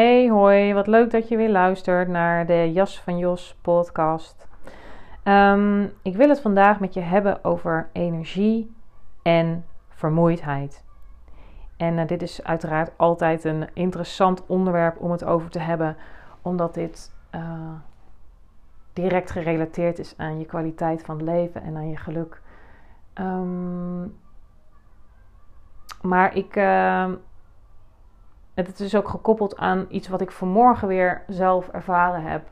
Hey hoi, wat leuk dat je weer luistert naar de Jas van Jos podcast. Ehm, ik wil het vandaag met je hebben over energie en vermoeidheid. En uh, dit is uiteraard altijd een interessant onderwerp om het over te hebben, omdat dit uh, direct gerelateerd is aan je kwaliteit van leven en aan je geluk. Um, maar ik, uh, het is ook gekoppeld aan iets wat ik vanmorgen weer zelf ervaren heb.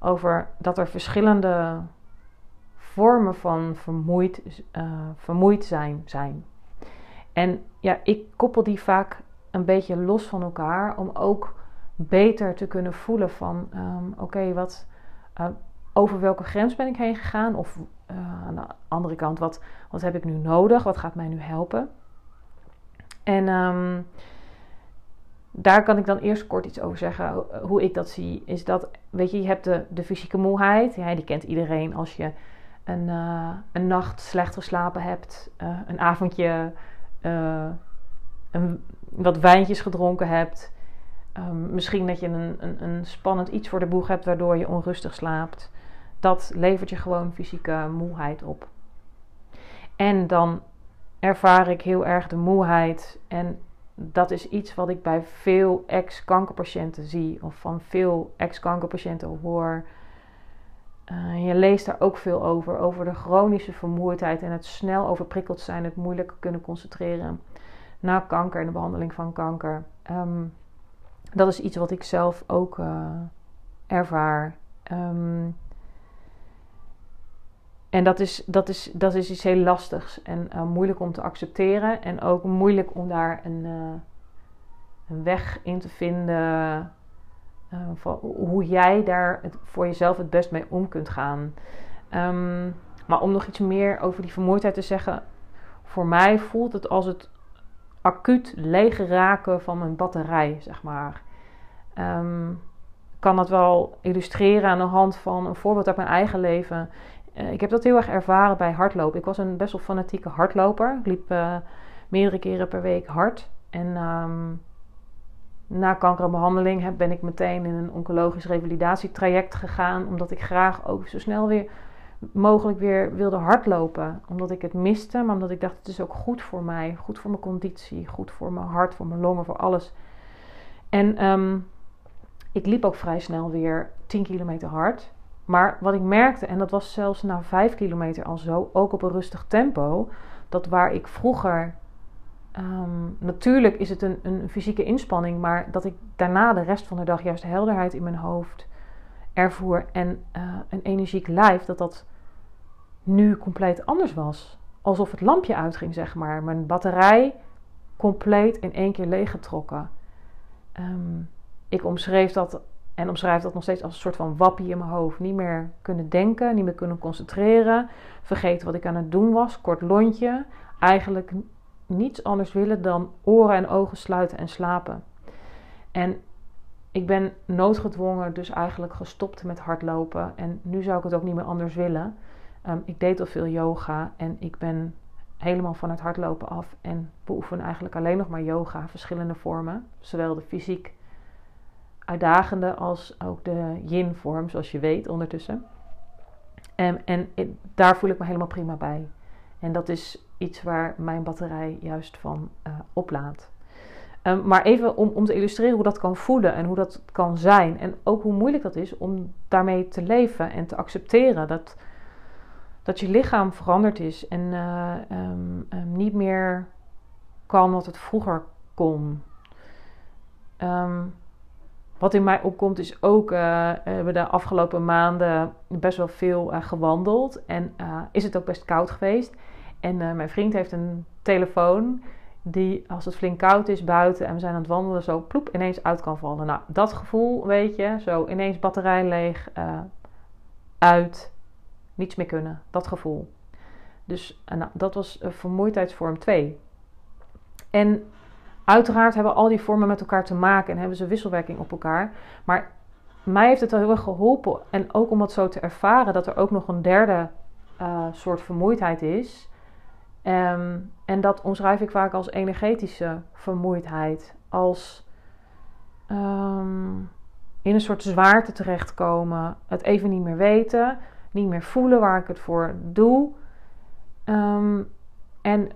Over dat er verschillende vormen van vermoeid, uh, vermoeid zijn, zijn. En ja, ik koppel die vaak een beetje los van elkaar om ook beter te kunnen voelen van um, oké, wat uh, over welke grens ben ik heen gegaan? Of uh, aan de andere kant, wat, wat heb ik nu nodig? Wat gaat mij nu helpen? En um, daar kan ik dan eerst kort iets over zeggen. Hoe ik dat zie, is dat, weet je, je hebt de, de fysieke moeheid. Ja, die kent iedereen als je een, uh, een nacht slecht geslapen hebt, uh, een avondje uh, een, wat wijntjes gedronken hebt. Um, misschien dat je een, een, een, spannend iets voor de boeg hebt waardoor je onrustig slaapt. Dat levert je gewoon fysieke moeheid op. En dan ervaar ik heel erg de moeheid. En dat is iets wat ik bij veel ex-kankerpatiënten zie. Of van veel ex-kankerpatiënten hoor. Uh, je leest daar ook veel over. Over de chronische vermoeidheid en het snel overprikkeld zijn. Het moeilijk kunnen concentreren na kanker en de behandeling van kanker. Um, dat is iets wat ik zelf ook uh, ervaar. Um, en dat is, dat, is, dat is iets heel lastigs en uh, moeilijk om te accepteren. En ook moeilijk om daar een, uh, een weg in te vinden. Van hoe jij daar voor jezelf het best mee om kunt gaan. Um, maar om nog iets meer over die vermoeidheid te zeggen. Voor mij voelt het als het acuut leeg raken van mijn batterij, zeg maar. Um, kan dat wel illustreren aan de hand van een voorbeeld uit mijn eigen leven. Uh, ik heb dat heel erg ervaren bij hardlopen. Ik was een best wel fanatieke hardloper. Ik liep uh, meerdere keren per week hard. En um, na kankerbehandeling heb, ben ik meteen in een oncologisch revalidatietraject gegaan. Omdat ik graag ook zo snel weer mogelijk weer wilde hardlopen. Omdat ik het miste, maar omdat ik dacht het is ook goed voor mij. Goed voor mijn conditie, goed voor mijn hart, voor mijn longen, voor alles. En um, ik liep ook vrij snel weer 10 kilometer hard. Maar wat ik merkte, en dat was zelfs na 5 kilometer al zo, ook op een rustig tempo, dat waar ik vroeger. Um, natuurlijk is het een, een fysieke inspanning, maar dat ik daarna de rest van de dag juist helderheid in mijn hoofd ervoer en uh, een energiek lijf, dat dat nu compleet anders was. Alsof het lampje uitging, zeg maar. Mijn batterij compleet in één keer leeggetrokken. Um, ik omschreef dat en omschrijf dat nog steeds als een soort van wappie in mijn hoofd. Niet meer kunnen denken, niet meer kunnen concentreren. Vergeten wat ik aan het doen was. Kort lontje. Eigenlijk niets anders willen dan oren en ogen sluiten en slapen. En ik ben noodgedwongen dus eigenlijk gestopt met hardlopen. En nu zou ik het ook niet meer anders willen. Um, ik deed al veel yoga en ik ben helemaal van het hardlopen af. En beoefen eigenlijk alleen nog maar yoga, verschillende vormen. Zowel de fysiek uitdagende als ook de yin-vorm, zoals je weet ondertussen. En, en daar voel ik me helemaal prima bij. En dat is iets waar mijn batterij juist van uh, oplaadt. Ehm, maar even om, om te illustreren hoe dat kan voelen en hoe dat kan zijn. En ook hoe moeilijk dat is om daarmee te leven en te accepteren dat, dat je lichaam veranderd is en uh, niet meer kan wat het vroeger kon. Wat in mij opkomt is ook, uh, we hebben de afgelopen maanden best wel veel uh, gewandeld. En is het ook best koud geweest. En mijn vriend heeft een telefoon die als het flink koud is buiten en we zijn aan het wandelen, zo ploep ineens uit kan vallen. Nou, dat gevoel, weet je, zo ineens batterij leeg, uit, niets meer kunnen. Dat gevoel. Dus nou, dat was vermoeidheidsvorm 2. En uiteraard hebben al die vormen met elkaar te maken en hebben ze wisselwerking op elkaar. Maar mij heeft het wel heel erg geholpen en ook om het zo te ervaren dat er ook nog een derde soort vermoeidheid is. Um, en dat omschrijf ik vaak als energetische vermoeidheid. Als um, in een soort zwaarte terechtkomen. Het even niet meer weten. Niet meer voelen waar ik het voor doe. Um, en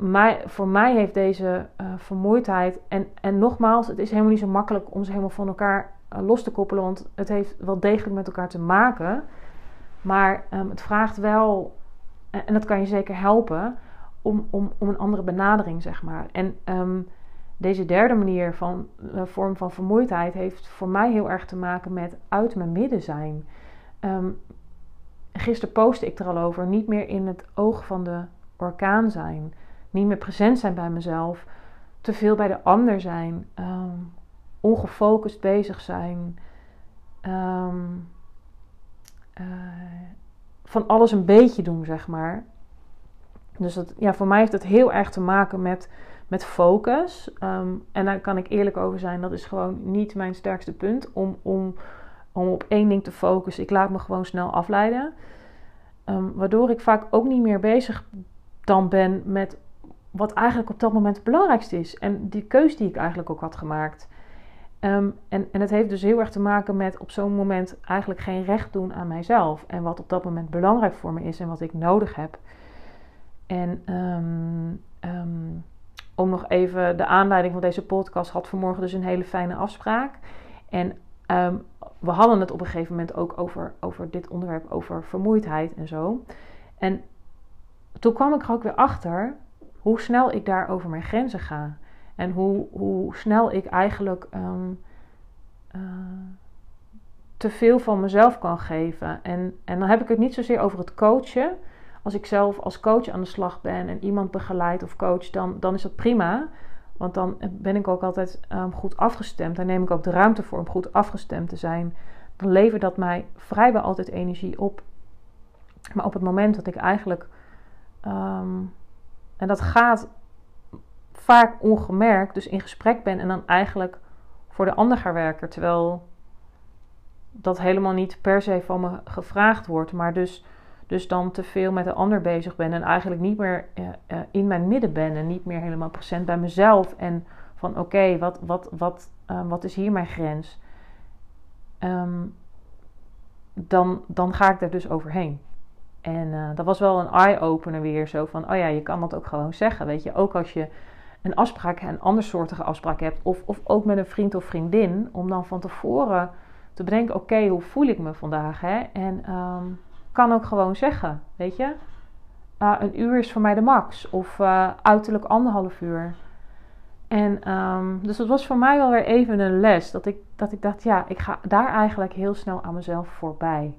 voor mij heeft deze uh, vermoeidheid. En, en nogmaals, het is helemaal niet zo makkelijk om ze helemaal van elkaar uh, los te koppelen. Want het heeft wel degelijk met elkaar te maken. Maar um, het vraagt wel. En dat kan je zeker helpen om, om, om een andere benadering, zeg maar. En um, deze derde manier van uh, vorm van vermoeidheid heeft voor mij heel erg te maken met uit mijn midden zijn. Um, gisteren postte ik er al over, niet meer in het oog van de orkaan zijn, niet meer present zijn bij mezelf, te veel bij de ander zijn, um, ongefocust bezig zijn, um, uh, van alles een beetje doen, zeg maar. Dus dat, ja, voor mij heeft het heel erg te maken met, met focus. Ehm, en daar kan ik eerlijk over zijn, dat is gewoon niet mijn sterkste punt om, om, om op één ding te focussen. Ik laat me gewoon snel afleiden. Ehm, waardoor ik vaak ook niet meer bezig dan ben met wat eigenlijk op dat moment het belangrijkste is. En die keus die ik eigenlijk ook had gemaakt. Ehm, en, en het heeft dus heel erg te maken met op zo'n moment eigenlijk geen recht doen aan mijzelf. En wat op dat moment belangrijk voor me is en wat ik nodig heb. En um, um, om nog even de aanleiding van deze podcast had vanmorgen dus een hele fijne afspraak. En we hadden het op een gegeven moment ook over, over dit onderwerp, over vermoeidheid en zo. En toen kwam ik er ook weer achter hoe snel ik daar over mijn grenzen ga. En hoe, hoe snel ik eigenlijk um, uh, te veel van mezelf kan geven. En, en dan heb ik het niet zozeer over het coachen als ik zelf als coach aan de slag ben en iemand begeleid of coach, dan, dan is dat prima. Want dan ben ik ook altijd um, goed afgestemd. Daar neem ik ook de ruimte voor om goed afgestemd te zijn. Dan levert dat mij vrijwel altijd energie op. Maar op het moment dat ik eigenlijk. Um, en dat gaat vaak ongemerkt, dus in gesprek ben en dan eigenlijk voor de ander ga werken. Terwijl dat helemaal niet per se van me gevraagd wordt. Maar dus dus dan te veel met de ander bezig ben en eigenlijk niet meer uh, uh, in mijn midden ben en niet meer helemaal present bij mezelf. En van oké, wat, wat, wat, uh, wat is hier mijn grens? Um, dan, dan ga ik er dus overheen. En dat was wel een eye-opener weer. Zo van, oh ja, je kan dat ook gewoon zeggen. Weet je, ook als je een afspraak, een andersoortige afspraak hebt. Of, of ook met een vriend of vriendin. Om dan van tevoren te bedenken, oké, hoe voel ik me vandaag? Hè? En um, kan ook gewoon zeggen, weet je. Uh, een uur is voor mij de max. Of uh, uiterlijk anderhalf uur. En um, dus dat was voor mij wel weer even een les. Dat ik, dat ik dacht, ja, ik ga daar eigenlijk heel snel aan mezelf voorbij.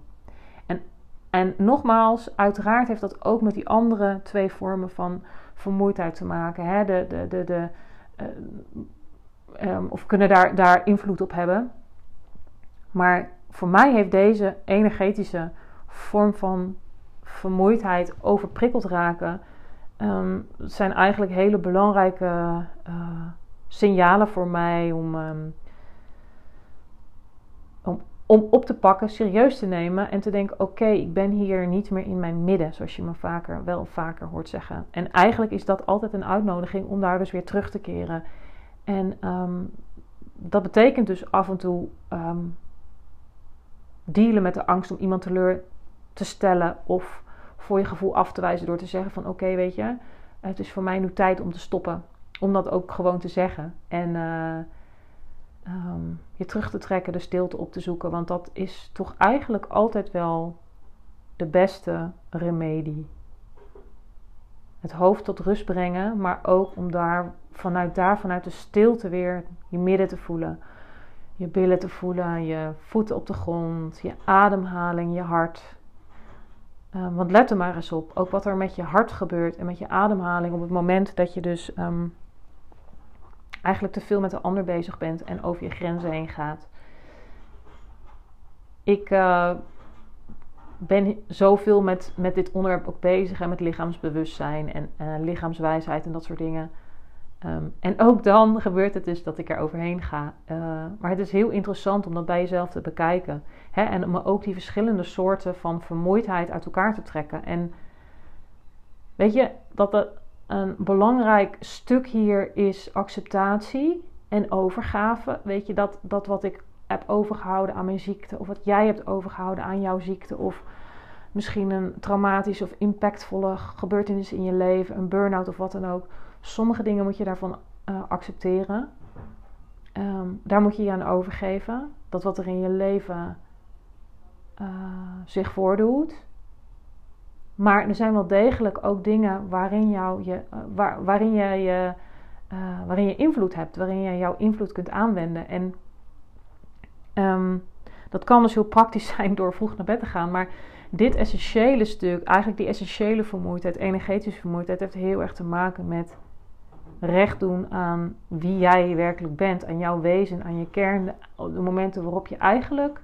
En, nogmaals, uiteraard heeft dat ook met die andere twee vormen van vermoeidheid te maken. Hè? De, de, de, de, uh, um, of kunnen daar, daar invloed op hebben. Maar voor mij heeft deze energetische vorm van vermoeidheid, overprikkeld raken, um, zijn eigenlijk hele belangrijke uh, signalen voor mij om, um, om, op te pakken, serieus te nemen en te denken: oké, ik ben hier niet meer in mijn midden, zoals je me vaker, wel vaker hoort zeggen. En eigenlijk is dat altijd een uitnodiging om daar dus weer terug te keren. En um, dat betekent dus af en toe dealen met de angst om iemand teleur te stellen of voor je gevoel af te wijzen door te zeggen van oké, weet je, het is voor mij nu tijd om te stoppen. om dat ook gewoon te zeggen. En Ehm, je terug te trekken, de stilte op te zoeken. Want dat is toch eigenlijk altijd wel de beste remedie. Het hoofd tot rust brengen, maar ook om daar vanuit daar, vanuit de stilte weer je midden te voelen. Je billen te voelen, je voeten op de grond, je ademhaling, je hart. Um, want let er maar eens op, ook wat er met je hart gebeurt en met je ademhaling op het moment dat je dus ehm, eigenlijk te veel met de ander bezig bent en over je grenzen heen gaat. Ik uh, ben zoveel met, met dit onderwerp ook bezig en met lichaamsbewustzijn en uh, lichaamswijsheid en dat soort dingen. Ehm, en ook dan gebeurt het dus dat ik er overheen ga. Uh, maar het is heel interessant om dat bij jezelf te bekijken. Hè? En om ook die verschillende soorten van vermoeidheid uit elkaar te trekken. En weet je, dat, dat, een belangrijk stuk hier is acceptatie en overgave. Weet je, dat, dat wat ik heb overgehouden aan mijn ziekte, of wat jij hebt overgehouden aan jouw ziekte, of misschien een traumatische of impactvolle gebeurtenis in je leven, een burn-out of wat dan ook. Sommige dingen moet je daarvan uh, accepteren. Um, daar moet je je aan overgeven. Dat wat er in je leven uh, zich voordoet. Maar er zijn wel degelijk ook dingen waarin, jou je, waar, waarin, je, je, uh, waarin je invloed hebt, waarin je jouw invloed kunt aanwenden. En um, dat kan dus heel praktisch zijn door vroeg naar bed te gaan. Maar dit essentiële stuk, eigenlijk die essentiële vermoeidheid, energetische vermoeidheid, heeft heel erg te maken met recht doen aan wie jij werkelijk bent, aan jouw wezen, aan je kern. De momenten waarop je eigenlijk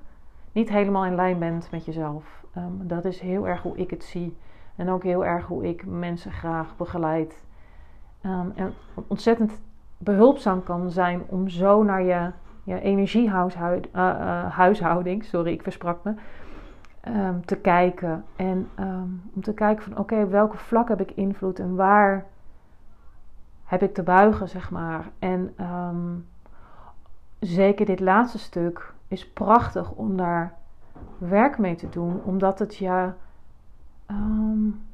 niet helemaal in lijn bent met jezelf. Um, dat is heel erg hoe ik het zie. En ook heel erg hoe ik mensen graag begeleid. Um, en ontzettend behulpzaam kan zijn om zo naar je, je energiehuishouding, uh, uh, sorry, ik versprak me, um, te kijken. En om te kijken van oké, okay, welke vlak heb ik invloed en waar heb ik te buigen, zeg maar. En zeker dit laatste stuk is prachtig om daar werk mee te doen, omdat het je um,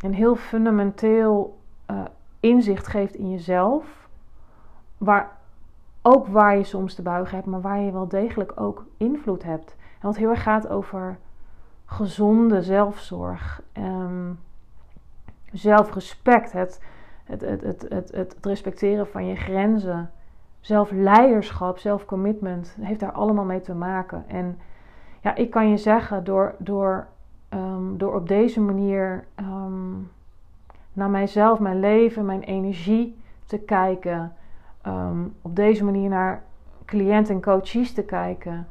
een heel fundamenteel uh, inzicht geeft in jezelf. Waar, ook waar je soms te buigen hebt, maar waar je wel degelijk ook invloed hebt. En wat heel erg gaat over gezonde zelfzorg, um, zelfrespect, het, het, het, het, het, het respecteren van je grenzen, zelfleiderschap, zelfcommitment, heeft daar allemaal mee te maken. En ja, ik kan je zeggen, door, door Um, door op deze manier um, naar mijzelf, mijn leven, mijn energie te kijken. Um, op deze manier naar cliënten en coaches te kijken.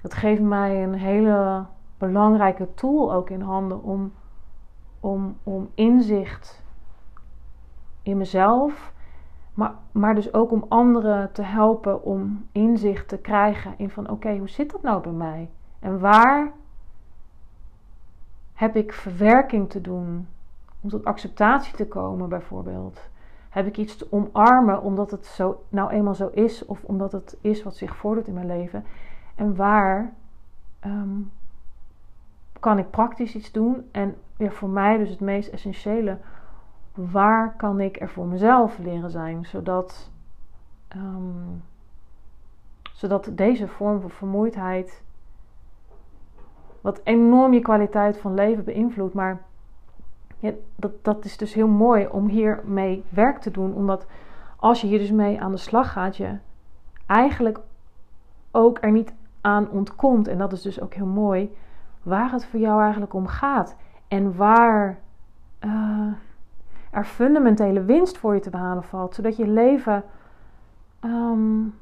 dat geeft mij een hele belangrijke tool ook in handen om, om, om inzicht in mezelf. Maar, maar dus ook om anderen te helpen om inzicht te krijgen in van oké, hoe zit dat nou bij mij? En waar heb ik verwerking te doen om tot acceptatie te komen, bijvoorbeeld? Heb ik iets te omarmen omdat het zo, nou eenmaal zo is, of omdat het is wat zich voordoet in mijn leven? En waar um, kan ik praktisch iets doen? En ja, voor mij dus het meest essentiële, waar kan ik er voor mezelf leren zijn, zodat, um, zodat deze vorm van vermoeidheid wat enorm je kwaliteit van leven beïnvloedt. Maar dat, dat is dus heel mooi om hiermee werk te doen. Omdat als je hier dus mee aan de slag gaat, je eigenlijk ook er niet aan ontkomt. En dat is dus ook heel mooi. Waar het voor jou eigenlijk om gaat. En waar uh, er fundamentele winst voor je te behalen valt. Zodat je leven. Um,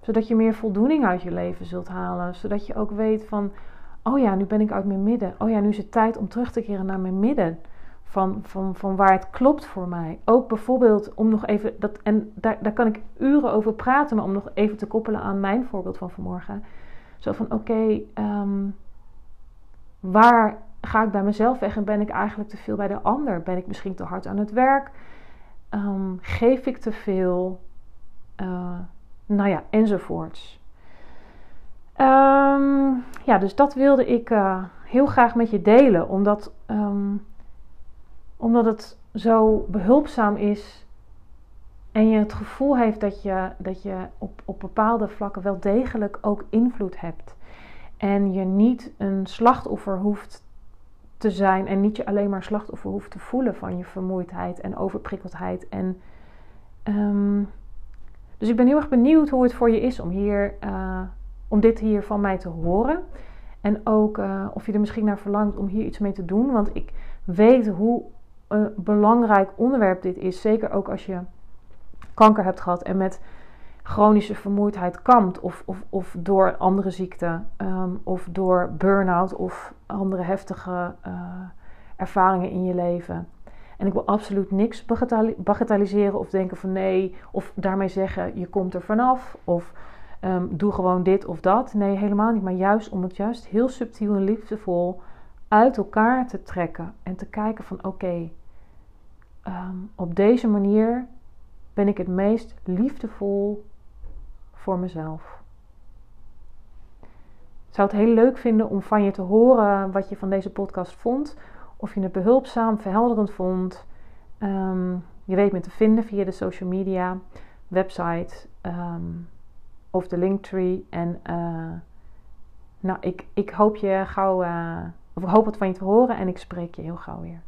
zodat je meer voldoening uit je leven zult halen. Zodat je ook weet van oh ja, nu ben ik uit mijn midden. Oh ja, nu is het tijd om terug te keren naar mijn midden. Van, van, van waar het klopt voor mij. Ook bijvoorbeeld om nog even, dat, en daar, daar kan ik uren over praten, maar om nog even te koppelen aan mijn voorbeeld van vanmorgen. Zo van oké, okay, um, waar ga ik bij mezelf weg en ben ik eigenlijk te veel bij de ander? Ben ik misschien te hard aan het werk? Um, geef ik te veel? Uh, nou ja, enzovoorts. Um, ja, dus dat wilde ik uh, heel graag met je delen. Omdat, um, omdat het zo behulpzaam is en je het gevoel heeft dat je, dat je op, op bepaalde vlakken wel degelijk ook invloed hebt. En je niet een slachtoffer hoeft te zijn en niet je alleen maar slachtoffer hoeft te voelen van je vermoeidheid en overprikkeldheid. En, ehm, dus ik ben heel erg benieuwd hoe het voor je is om, hier, uh, om dit hier van mij te horen. En ook uh, of je er misschien naar verlangt om hier iets mee te doen. Want ik weet hoe een belangrijk onderwerp dit is. Zeker ook als je kanker hebt gehad en met chronische vermoeidheid kampt. Of, of, of door andere ziekten. Um, of door burn-out of andere heftige uh, ervaringen in je leven. En ik wil absoluut niks bagatelliseren of denken van nee. Of daarmee zeggen je komt er vanaf. Of um, doe gewoon dit of dat. Nee, helemaal niet. Maar juist om het juist heel subtiel en liefdevol uit elkaar te trekken. En te kijken van oké, um, op deze manier ben ik het meest liefdevol voor mezelf. Ik zou het heel leuk vinden om van je te horen wat je van deze podcast vond. Of je het behulpzaam, verhelderend vond. Um, je weet me te vinden via de social media, website um, of de linktree. En uh, nou, ik, ik hoop je gauw, uh, of ik hoop het van je te horen en ik spreek je heel gauw weer.